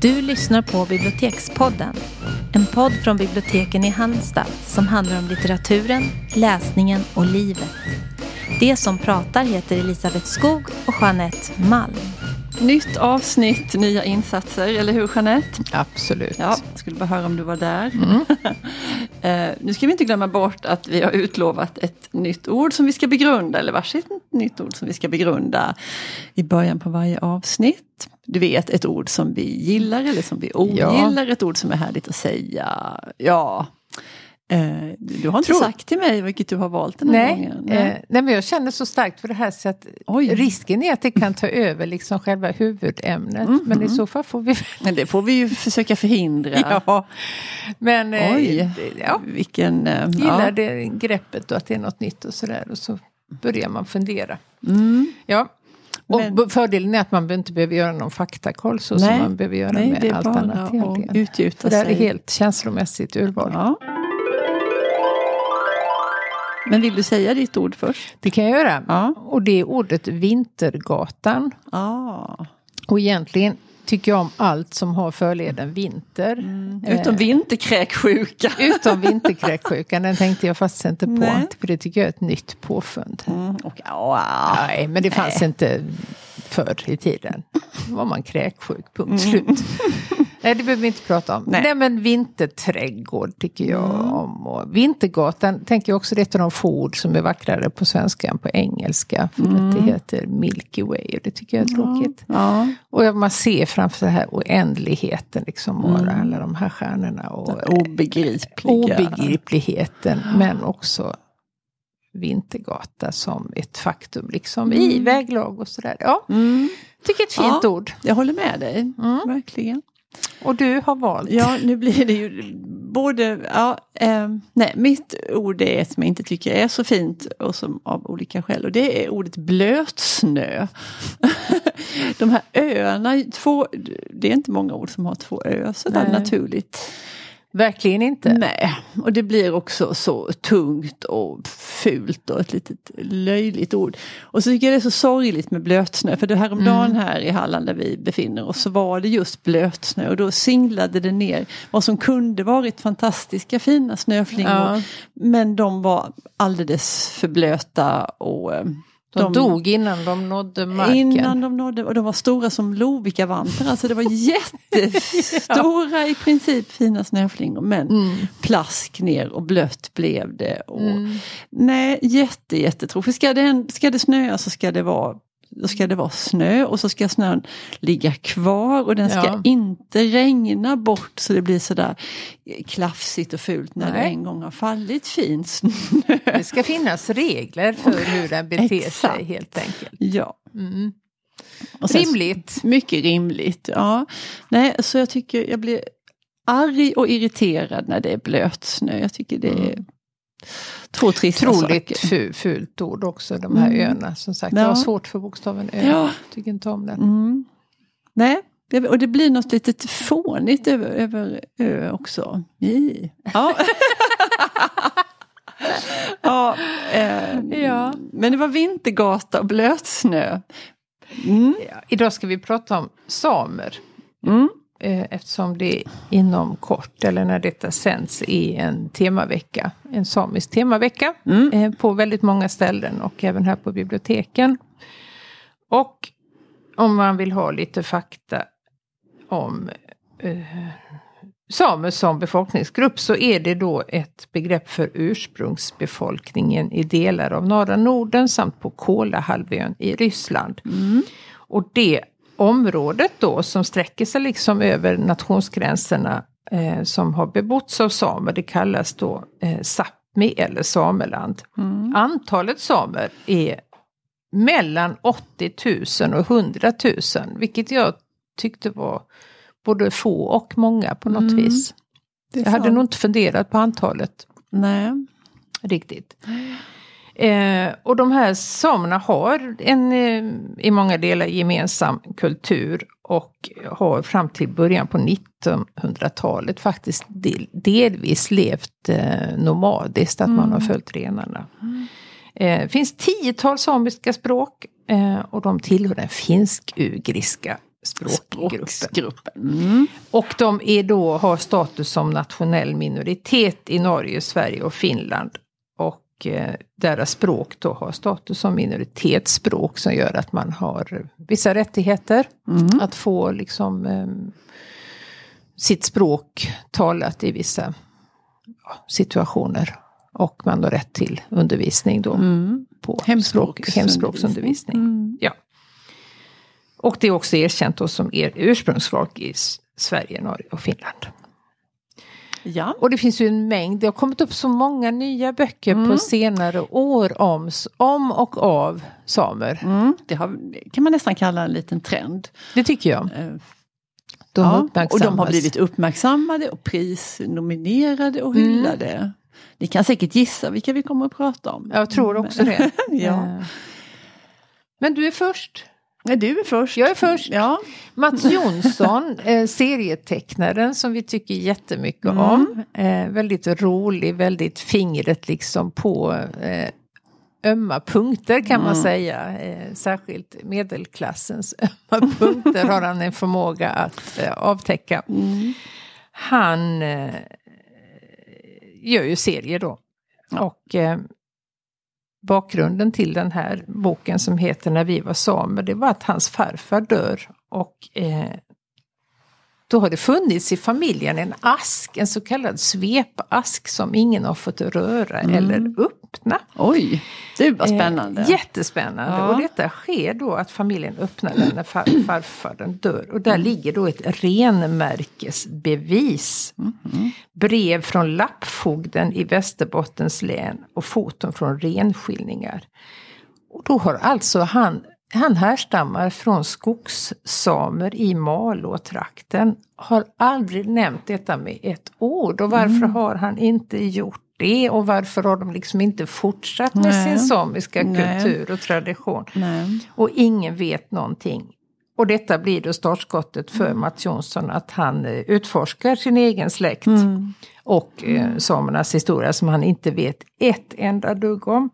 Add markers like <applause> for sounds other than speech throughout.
Du lyssnar på Bibliotekspodden. En podd från biblioteken i Halmstad som handlar om litteraturen, läsningen och livet. Det som pratar heter Elisabeth Skog och Jeanette Malm. Nytt avsnitt, nya insatser, eller hur Jeanette? Absolut. Ja, jag skulle bara höra om du var där. Mm. <laughs> Eh, nu ska vi inte glömma bort att vi har utlovat ett nytt ord som vi ska begrunda, eller varsitt nytt ord som vi ska begrunda i början på varje avsnitt. Du vet, ett ord som vi gillar eller som vi ogillar, ett ord som är härligt att säga. Ja, du har inte Tror- sagt till mig vilket du har valt den här Nej, gången. eh, nej, men jag känner så starkt för det här så att Oj. risken är att det kan ta över liksom själva huvudämnet. Mhm. Men i så fall får vi... <laughs> Men det får vi ju försöka förhindra. <laughs> ja. Men eh, Oj, det- ja, vilken... eh, gillar ja. det greppet och att det är något nytt och sådär. Och så börjar man fundera. Mm. Ja. Och Men- fördelen är att man inte behöver göra någon faktakoll så som Nej. man behöver göra Nej, med det är allt bara annat att utgjuta För det är sig. helt känslomässigt urval. Ja. Men vill du säga ditt ord först? Det kan jag göra. Ja. Och det är ordet Vintergatan. Ah. Och egentligen tycker jag om allt som har förleden vinter. Utom Eh, vinterkräksjuka. <laughs> Utom vinterkräksjukan, den tänkte jag faktiskt inte på. Nej. För det tycker jag är ett nytt påfund. Mm, och, ah. Nej, men det fanns inte förr i tiden. Då var man kräksjuk, punkt slut. <laughs> Nej, det behöver vi inte prata om. Nej. Nej, men vinterträdgård tycker jag om. Och vintergatan tänker jag också det är ett av de få ord som är vackrare på svenska än på engelska. För att det heter Milky Way och det tycker jag är tråkigt. Ja. Och man ser framför den här oändligheten liksom. Och alla de här stjärnorna. Och Obegripliga. obegripligheten. Men också Vintergata som ett faktum. Liksom i väglag och sådär. Ja, Mm. tycker ett fint Ja. ord. Jag håller med dig, Mm. verkligen. Och du har valt. Ja, nu blir det ju både, ja, eh, nej, mitt ord är ett som jag inte tycker är så fint och som av olika skäl och det är ordet blötsnö. <laughs> De här öarna, två, det är inte många ord som har två ö sådär naturligt. Verkligen inte. Nej, och det blir också så tungt och fult och ett litet löjligt ord. Och så tycker jag det är så sorgligt med blötsnö, för det häromdagen här i Halland där vi befinner oss så var det just blötsnö och då singlade det ner vad som kunde varit fantastiska fina snöflingor. Ja. Men de var alldeles för blöta och eh, De, dog innan de nådde marken. Innan de nådde, och de var stora som Lovikkavantar, alltså det var <laughs> jättestora i princip fina snöflingor men Mm. plask ner och blött blev det. Och, Nej, jätte jättetråkigt. Ska det, ska det snöa så ska det vara då ska det vara snö och så ska snön ligga kvar och den ska Ja. inte regna bort så det blir sådär klafsigt och fult när det Nej. en gång har fallit fin snö. Det ska finnas regler för hur den beter Exakt. sig helt enkelt. Ja. Mm. Och sen- Rimligt. Mycket rimligt, ja. Nej, så jag tycker jag blir arg och irriterad när det är blötsnö. Jag tycker det är två trista Otroligt saker. fu- fult ord också, de här Mm. öarna. Som sagt, Ja. jag har svårt för bokstaven ö. Ja. Tycker inte om den. Mm. Nej, det- och det blir något litet fånigt över, över ö också. I. Ja. <laughs> ja, eh, Ja. Men det var vintergata och blötsnö. Mm. Ja, idag ska vi prata om samer. Mm. Eh, Eftersom det inom kort, eller när detta sänds, är en temavecka. En samisk temavecka. Mm. eh, På väldigt många ställen och även här på biblioteken. Och om man vill ha lite fakta om eh, samer som befolkningsgrupp så är det då ett begrepp för ursprungsbefolkningen i delar av norra Norden samt på Kolahalvön i Ryssland. Och det området då som sträcker sig liksom över nationsgränserna eh, som har bebotts av samer, det kallas då eh, Sápmi eller Sameland. Antalet samer är mellan 80 000 och 100 000, vilket jag tyckte var både få och många på något vis. Det är Jag hade nog inte funderat på antalet Nej. riktigt. Eh, och de här samerna har en eh, i många delar gemensam kultur och har fram till början på 1900-talet faktiskt del, delvis levt eh, nomadiskt, att man har följt renarna. Det eh, finns tiotal samiska språk eh, och de tillhör den finsk-ugriska språkgruppen. Mm. Och de är då, har status som nationell minoritet i Norge, Sverige och Finland. Och eh, deras språk då har status som minoritetsspråk som gör att man har vissa rättigheter. Mm. Att få liksom eh, sitt språk talat i vissa situationer. Och man har rätt till undervisning då. Mm. På språk, hemspråksundervisning. Mm. Ja. Och det är också erkänt då som er ursprungsfolk i Sverige, Norge och Finland. Ja. Och det finns ju en mängd, det har kommit upp så många nya böcker Mm. på senare år om, om och av samer. Mm. Det har, kan man nästan kalla en liten trend. Det tycker jag. Eh, De ja, och de har blivit uppmärksammade och prisnominerade och Mm. hyllade. Ni kan säkert gissa vilka vi kommer att prata om. Jag tror också det. <laughs> Ja. Eh. Men du är först. Nej, du är först. Jag är först. Ja. Mats Jonsson, <laughs> eh, serietecknaren som vi tycker jättemycket Mm. om. Eh, väldigt rolig, väldigt fingret liksom på eh, ömma punkter kan man Mm. säga. Eh, särskilt medelklassens <laughs> ömma punkter har han en förmåga att eh, avtäcka. Mm. Han eh, gör ju serier då. Ja. Och eh, bakgrunden till den här boken som heter När vi var samer, det var att hans farfar dör. Och eh, då har det funnits i familjen en ask, en så kallad svepask som ingen har fått röra Mm. eller öppna. Oj, det var spännande. Eh, jättespännande. Ja. Och detta sker då att familjen öppnar den när far, <clears throat> farfadern dör. Och där ligger då ett renmärkesbevis. Brev från lappfogden i Västerbottens län och foton från renskiljningar. Och då har alltså han, han härstammar från skogssamer i Malåtrakten. Har aldrig nämnt detta med ett ord. Och varför har han inte gjort det? Och varför har de liksom inte fortsatt med Nej. sin samiska Nej. kultur och tradition? Nej. Och ingen vet någonting. Och detta blir då startskottet för Mats Jonsson att han eh, utforskar sin egen släkt Mm. och eh, samernas historia som han inte vet ett enda dugg om.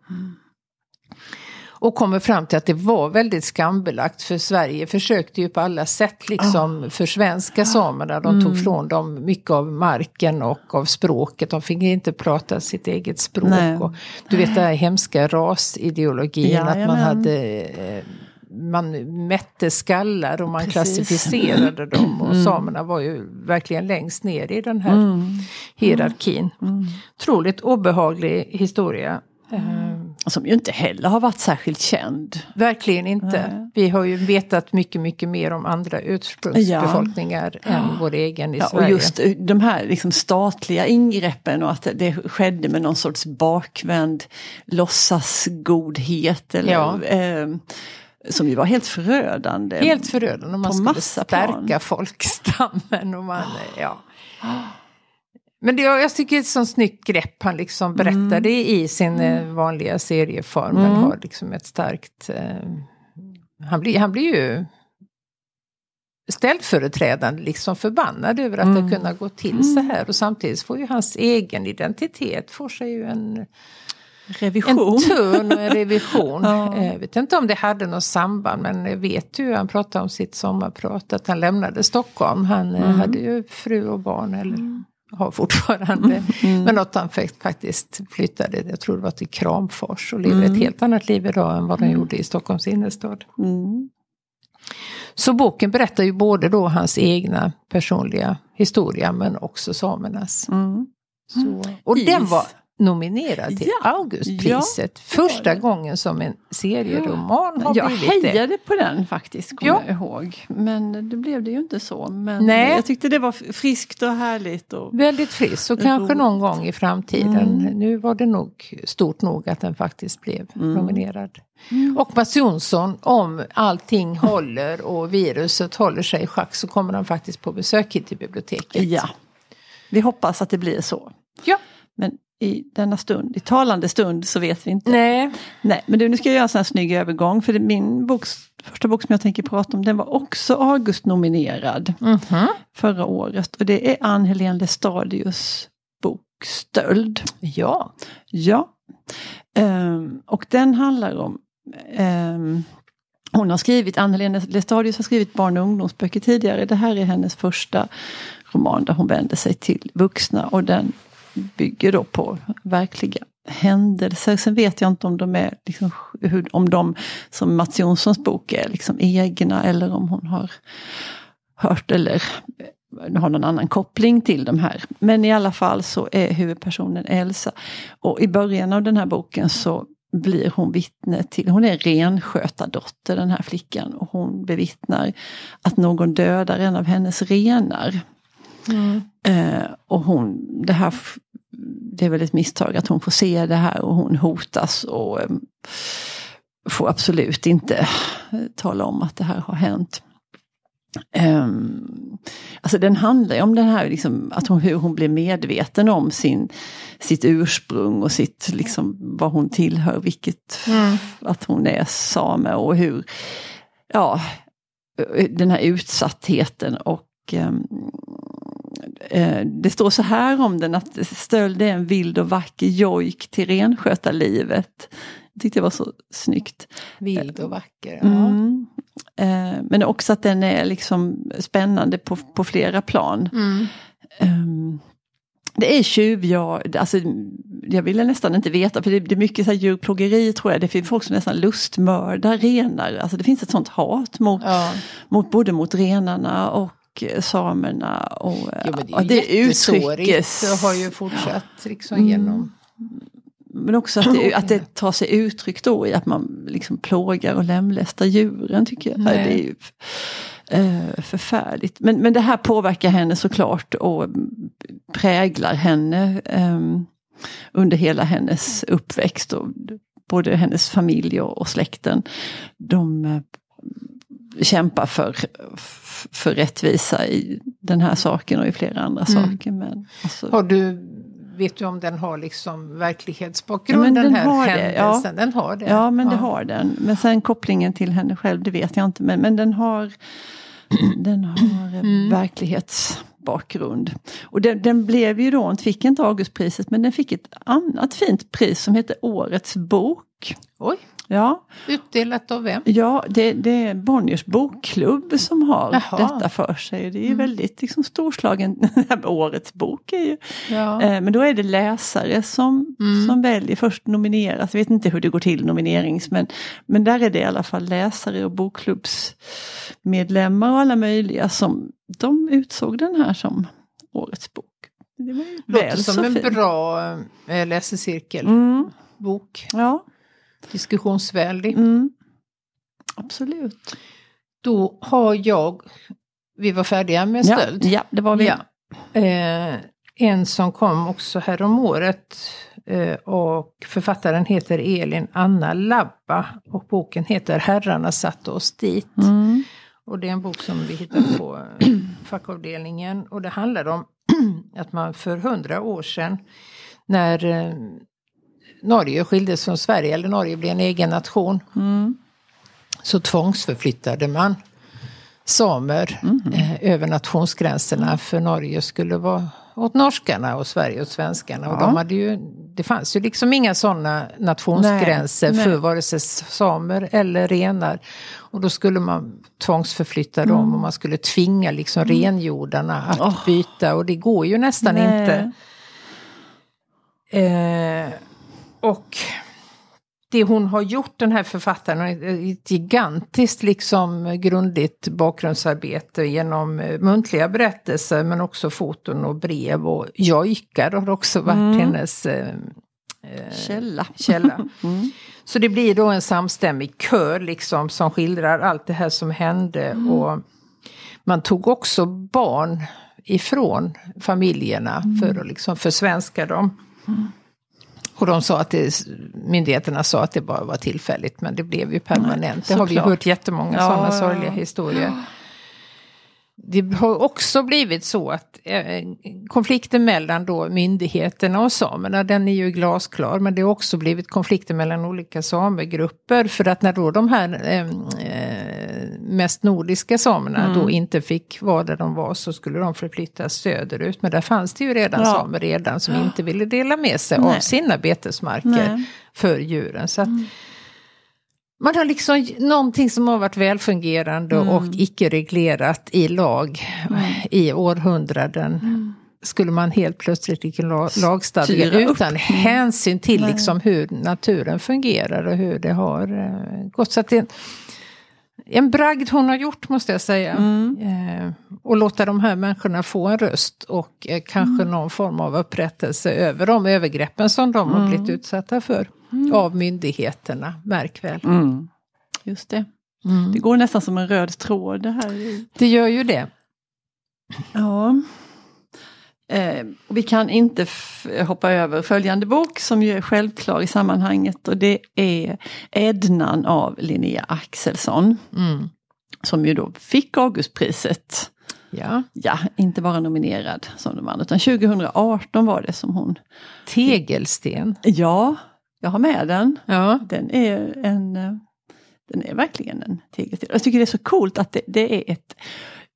Och kommer fram till att det var väldigt skambelagt för Sverige försökte ju på alla sätt liksom för svenska samerna. De tog från dem mycket av marken och av språket. De fick inte prata sitt eget språk. Nej. Och, du vet den här hemska rasideologin att man hade eh, man mätte skallar och man Precis. klassificerade dem. Och samerna var ju verkligen längst ner i den här hierarkin. Otroligt obehaglig historia. Eh, Som ju inte heller har varit särskilt känd. verkligen inte. Nej. Vi har ju vetat mycket, mycket mer om andra ursprungsbefolkningar än vår egen i Ja, Sverige. och just eh, de här liksom statliga ingreppen och att det skedde med någon sorts bakvänd låtsasgodhet. Eller, Ja. eh, som ju var helt förödande. Helt förödande man på skulle massa plan. stärka folkstammen. Och man, ja. Men det, jag tycker det är ett sånt snyggt grepp han liksom berättar det i sin eh, vanliga serieform. Men Mm. har liksom ett starkt... Eh, han, blir, han blir ju ställföreträdande, liksom förbannad över att Mm. det kunnat gå till så här. Och samtidigt får ju hans egen identitet, får sig ju en, en Revision. törn och en <laughs> revision. Ja. Eh, Jag vet inte om det hade något samband men jag vet ju, han pratade om sitt sommarprat, att han lämnade Stockholm. Han eh, Mm. hade ju fru och barn, eller har fortfarande. Mm. Men att han faktiskt flyttade, jag tror det var till Kramfors och lever Mm. ett helt annat liv idag än vad han gjorde i Stockholms innerstad. Mm. Så boken berättar ju både då hans egna personliga historia men också samernas. Mm. Så, och Is. den var nominerad till Ja, Augustpriset. ja, Första gången som en serieroman har Jag blivit det. hejade på den faktiskt, kommer Ja. jag ihåg. Men det blev det ju inte så. Men Nej. jag tyckte det var friskt och härligt. Och... Väldigt frisk och kanske Roligt. någon gång i framtiden. Mm. Nu var det nog stort nog att den faktiskt blev Mm. nominerad. Och Mats Jonsson, om allting håller och viruset håller sig i schack så kommer han faktiskt på besök hit till biblioteket. Ja, vi hoppas att det blir så. Ja. Men i denna stund, i talande stund, så vet vi inte. Nej. Nej, men du, nu ska jag göra en sån här snygg övergång. För det, min boks, första bok som jag tänker prata om, den var också August-nominerad Mhm. förra året. Och det är Ann-Helén Lestadius bok Stöld. Ja. Ja. Ehm, och den handlar om ehm, hon har skrivit, Anna-Lena Lestadius har skrivit barn och ungdomsböcker tidigare. Det här är hennes första roman där hon vänder sig till vuxna och den bygger då på verkliga händelser. Sen vet jag inte om de är liksom, om de som Mats Jonssons bok är liksom egna eller om hon har hört eller har någon annan koppling till de här. Men i alla fall så är huvudpersonen Elsa. Och i början av den här boken så blir hon vittne till, hon är renskötardotter den här flickan och hon bevittnar att någon dödar en av hennes renar. Mm. Eh, och hon, det här det är väl ett misstag att hon får se det här och hon hotas och eh, får absolut inte eh, tala om att det här har hänt. Um, alltså den handlar ju om den här, liksom, att hon, hur hon blir medveten om sin, sitt ursprung och sitt, liksom, vad hon tillhör, vilket, mm. att hon är same och hur, ja, den här utsattheten och um, uh, det står så här om den att stöld är en vild och vacker jojk till renskötarlivet. Jag tyckte det var så snyggt. Vild och vacker. Ja. Mm. Eh, men också att den är liksom spännande på, på flera plan. Mm. Um, det är tjuvjakt, alltså, jag ville nästan inte veta, för det, det är mycket så här djurplågeri tror jag. Det finns folk som nästan lustmördar renar. Alltså det finns ett sånt hat mot, ja. mot både mot renarna och samerna. Och, jo, men det är, det uttryckes. Det har ju fortsatt liksom mm. genom men också att det, <laughs> att det tar sig uttryck då i att man liksom plågar och lemlästar djuren tycker jag. Nej. Det är ju eh, förfärligt. Men, men det här påverkar henne såklart och präglar henne eh, under hela hennes uppväxt. Och både hennes familj och, och släkten. De kämpar för, för rättvisa i den här saken och i flera andra mm. saker. Men, alltså, Har du vet du om den har liksom verklighetsbakgrund ja, den, den, här har händelsen? Det, ja. Den har det? Ja, men ja. det har den. Men sen kopplingen till henne själv, det vet jag inte. Men, men den har, <clears throat> den har mm. verklighetsbakgrund. Och den, den, blev ju då, fick inte Augustpriset, men den fick ett annat fint pris som heter Årets bok. Oj! Ja. Utdelat av vem? Ja, det, det är Bonniers bokklubb som har Jaha. detta för sig. Det är mm. väldigt liksom, storslagen, <laughs> årets bok är ju. Ja. Eh, men då är det läsare som, mm. som väljer, först nomineras, jag vet inte hur det går till nominerings, men, men där är det i alla fall läsare och bokklubbsmedlemmar och alla möjliga som de utsåg den här som årets bok. Det var Låter som en fin. bra äh, läsecirkel. Mm. Bok. Ja diskussionsvänlig. Mm. Absolut. Då har jag, vi var färdiga med stöld. Ja, ja det var vi. Ja. Eh, en som kom också här om året eh, och författaren heter Elin Anna Labba och boken heter Herrarna satte oss dit. Mm. Och det är en bok som vi hittar på <clears throat> fackavdelningen och det handlar om <clears throat> att man för hundra år sedan när eh, Norge skildes från Sverige, eller Norge blev en egen nation, mm. så tvångsförflyttade man samer mm. eh, över nationsgränserna för Norge skulle vara åt norskarna och Sverige åt svenskarna. Ja. Och de hade ju, det fanns ju liksom inga sådana nationsgränser nej, för nej. vare sig samer eller renar. Och då skulle man tvångsförflytta mm. dem och man skulle tvinga liksom mm. renjordarna att oh. byta och det går ju nästan nej. inte. Eh, och det hon har gjort, den här författaren, ett gigantiskt liksom grundligt bakgrundsarbete genom eh, muntliga berättelser men också foton och brev och jojkar har också varit mm. hennes eh, eh källa. källa. <laughs> Mm. Så det blir då en samstämmig kör liksom som skildrar allt det här som hände. Mm. Och man tog också barn ifrån familjerna mm. för att liksom försvenska dem. Och de sa att det, myndigheterna sa att det bara var tillfälligt men det blev ju permanent. Nej, det har vi hört jättemånga ja, sådana sorgliga historier. Det har också blivit så att eh, konflikten mellan då myndigheterna och samerna, den är ju glasklar, men det har också blivit konflikter mellan olika samegrupper. För att när då de här eh, mest nordiska samerna mm. då inte fick vara där de var så skulle de förflyttas söderut. Men där fanns det ju redan ja. samer redan som ja. inte ville dela med sig Nej. av sina betesmarker Nej. för djuren. Så att, mm. man har liksom någonting som har varit välfungerande Mm. och icke reglerat i lag i århundraden. Mm. Skulle man helt plötsligt la- lagstadga Styra upp. utan hänsyn till liksom hur naturen fungerar och hur det har eh, gått. Så att det en, bragd hon har gjort måste jag säga. Mm. Eh, och låta de här människorna få en röst och eh, kanske Mm. någon form av upprättelse över de övergreppen som de har blivit utsatta för. Av myndigheterna, märk väl. Mm. Just det. Mm. Det går nästan som en röd tråd det här. Det gör ju det. Ja. Eh, vi kan inte hoppa över följande bok som ju är självklar i sammanhanget och det är Ednan av Linnea Axelsson. Mm. Som ju då fick Augustpriset. Ja. Ja, inte bara nominerad som de andra utan 2018 var det som hon. Tegelsten. Ja, jag har med den. Ja. Den är en eh, den är verkligen en tegelsten. Jag tycker det är så coolt att det, det är ett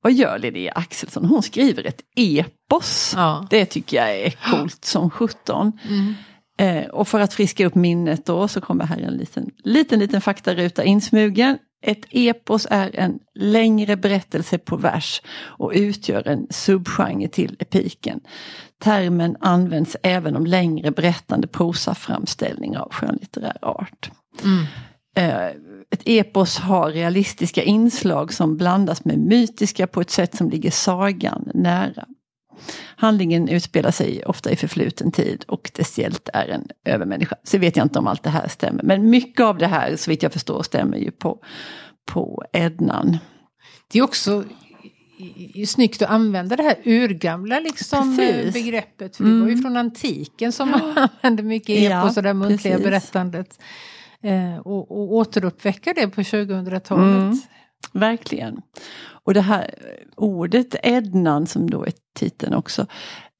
vad gör Linnea Axelsson? Hon skriver ett epos. ja. Det tycker jag är coolt som sjutton. Mm. Eh, och för att friska upp minnet då så kommer här en liten, liten, liten faktaruta insmugen. Ett epos är en längre berättelse på vers och utgör en subgenre till epiken. Termen används även om längre berättande prosaframställningar av skönlitterär art. Mm. Eh, ett epos har realistiska inslag som blandas med mytiska på ett sätt som ligger sagan nära. Handlingen utspelar sig ofta i förfluten tid och dess hjälte är en övermänniska. Så vet jag inte om allt det här stämmer. Men mycket av det här, så vitt jag förstår, stämmer ju på, på Ednan. Det är också snyggt att använda det här urgamla liksom, eh, Precis. begreppet. För det var ju Mm. från antiken som man använde mycket epos Ja, och det muntliga precis. berättandet. Eh, och, och återuppväcka det på 2000-talet. Mm. Verkligen. Och det här eh, ordet Ednan som då är titeln också.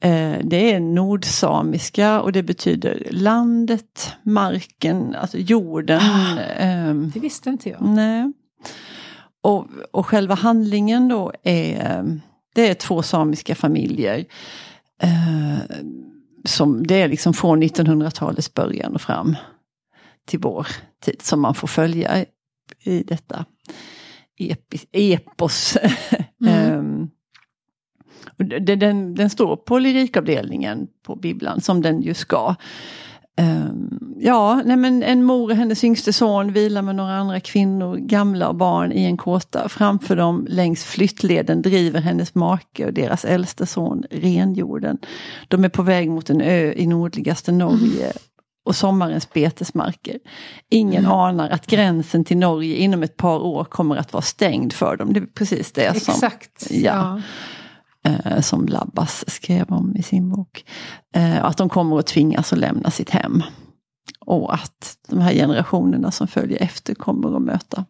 Eh, det är nordsamiska och det betyder landet, marken, alltså jorden. Ah. ehm, Det visste inte jag. Nej. Och, och själva handlingen då är, eh, det är två samiska familjer. Eh, som det är liksom från 1900-talets början och fram till vår tid som man får följa i, detta epi, epos. <laughs> Mm. Ehm, och det- den, den står på lyrikavdelningen på bibblan som den ju ska. Ehm, ja, nej men en mor och hennes yngste son vilar med några andra kvinnor, gamla och barn i en kåta. Framför dem längs flyttleden driver hennes make och deras äldste son renjorden. De är på väg mot en ö i nordligaste Norge och sommarens betesmarker. Ingen anar att gränsen till Norge inom ett par år kommer att vara stängd för dem. Det är precis det som Exakt. ja. eh, som Labbas skrev om i sin bok. Eh, att de kommer att tvingas att lämna sitt hem. Och att de här generationerna som följer efter kommer att möta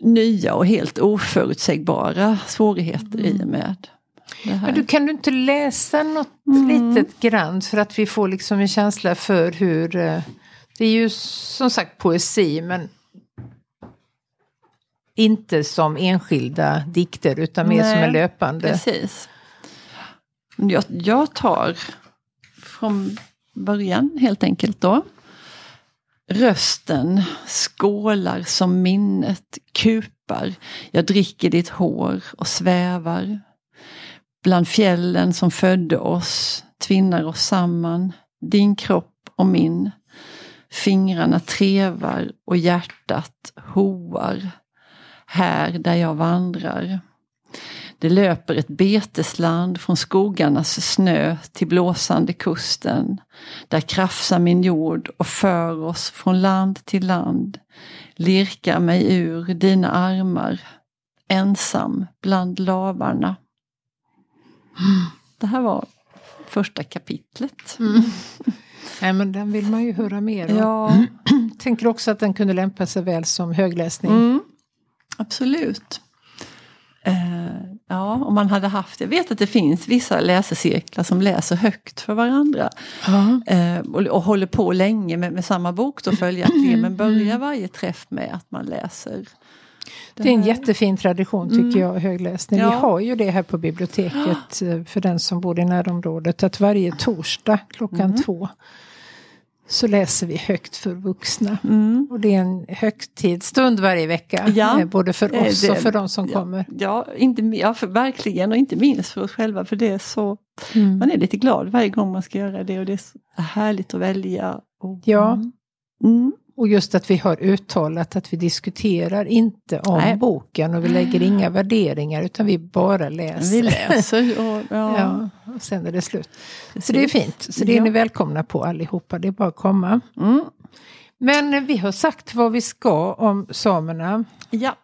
nya och helt oförutsägbara svårigheter i och med. Men du, kan du inte läsa något Mm. litet grann för att vi får liksom en känsla för hur... eh, Det är ju som sagt poesi men inte som enskilda dikter utan mer som en löpande. Precis. Jag, jag tar från början helt enkelt då. Rösten skålar som minnet kupar. Jag dricker ditt hår och svävar. Bland fjällen som födde oss, tvinnar oss samman. Din kropp och min. Fingrarna trevar och hjärtat hoar. Här där jag vandrar. Det löper ett betesland från skogarnas snö till blåsande kusten. Där krafsar min jord och för oss från land till land. Lirkar mig ur dina armar, ensam bland lavarna. Det här var första kapitlet. Mm. Nej men den vill man ju höra mer om. Ja, Tänker också att den kunde lämpa sig väl som högläsning. mm, absolut. Eh, ja, om man hade haft, jag vet att det finns vissa läsecirklar som läser högt för varandra. Eh, och, och håller på länge med, med samma bok då följaktligen. Men börjar varje träff med att man läser. Det är en jättefin tradition tycker jag, högläsning. Ja. Vi har ju det här på biblioteket <gasps> eh, för den som bor i närområdet. Att varje torsdag klockan två så läser vi högt för vuxna. Mm. Och det är en högtidsstund varje vecka. Ja, eh, både för eh, oss det- och för de som ja, kommer. Ja, inte, ja för, verkligen och inte minst för oss själva för det är så, Mm. man är lite glad varje gång man ska göra det och det är så härligt att välja. Och, Ja. Mm. Och just att vi har uttalat att vi diskuterar inte om Nej. boken och vi lägger inga värderingar utan vi bara läser. Vi läser och ja, <laughs> Ja, och sen är det slut. Så det är fint. Så det är ni välkomna på allihopa. Det är bara att komma. Mm. Men vi har sagt vad vi ska om samerna. Ja,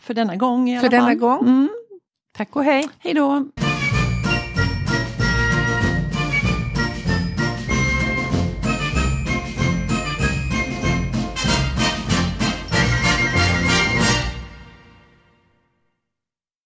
för denna gång i För alla denna fall. gång. Mm. Tack och hej! Hej då!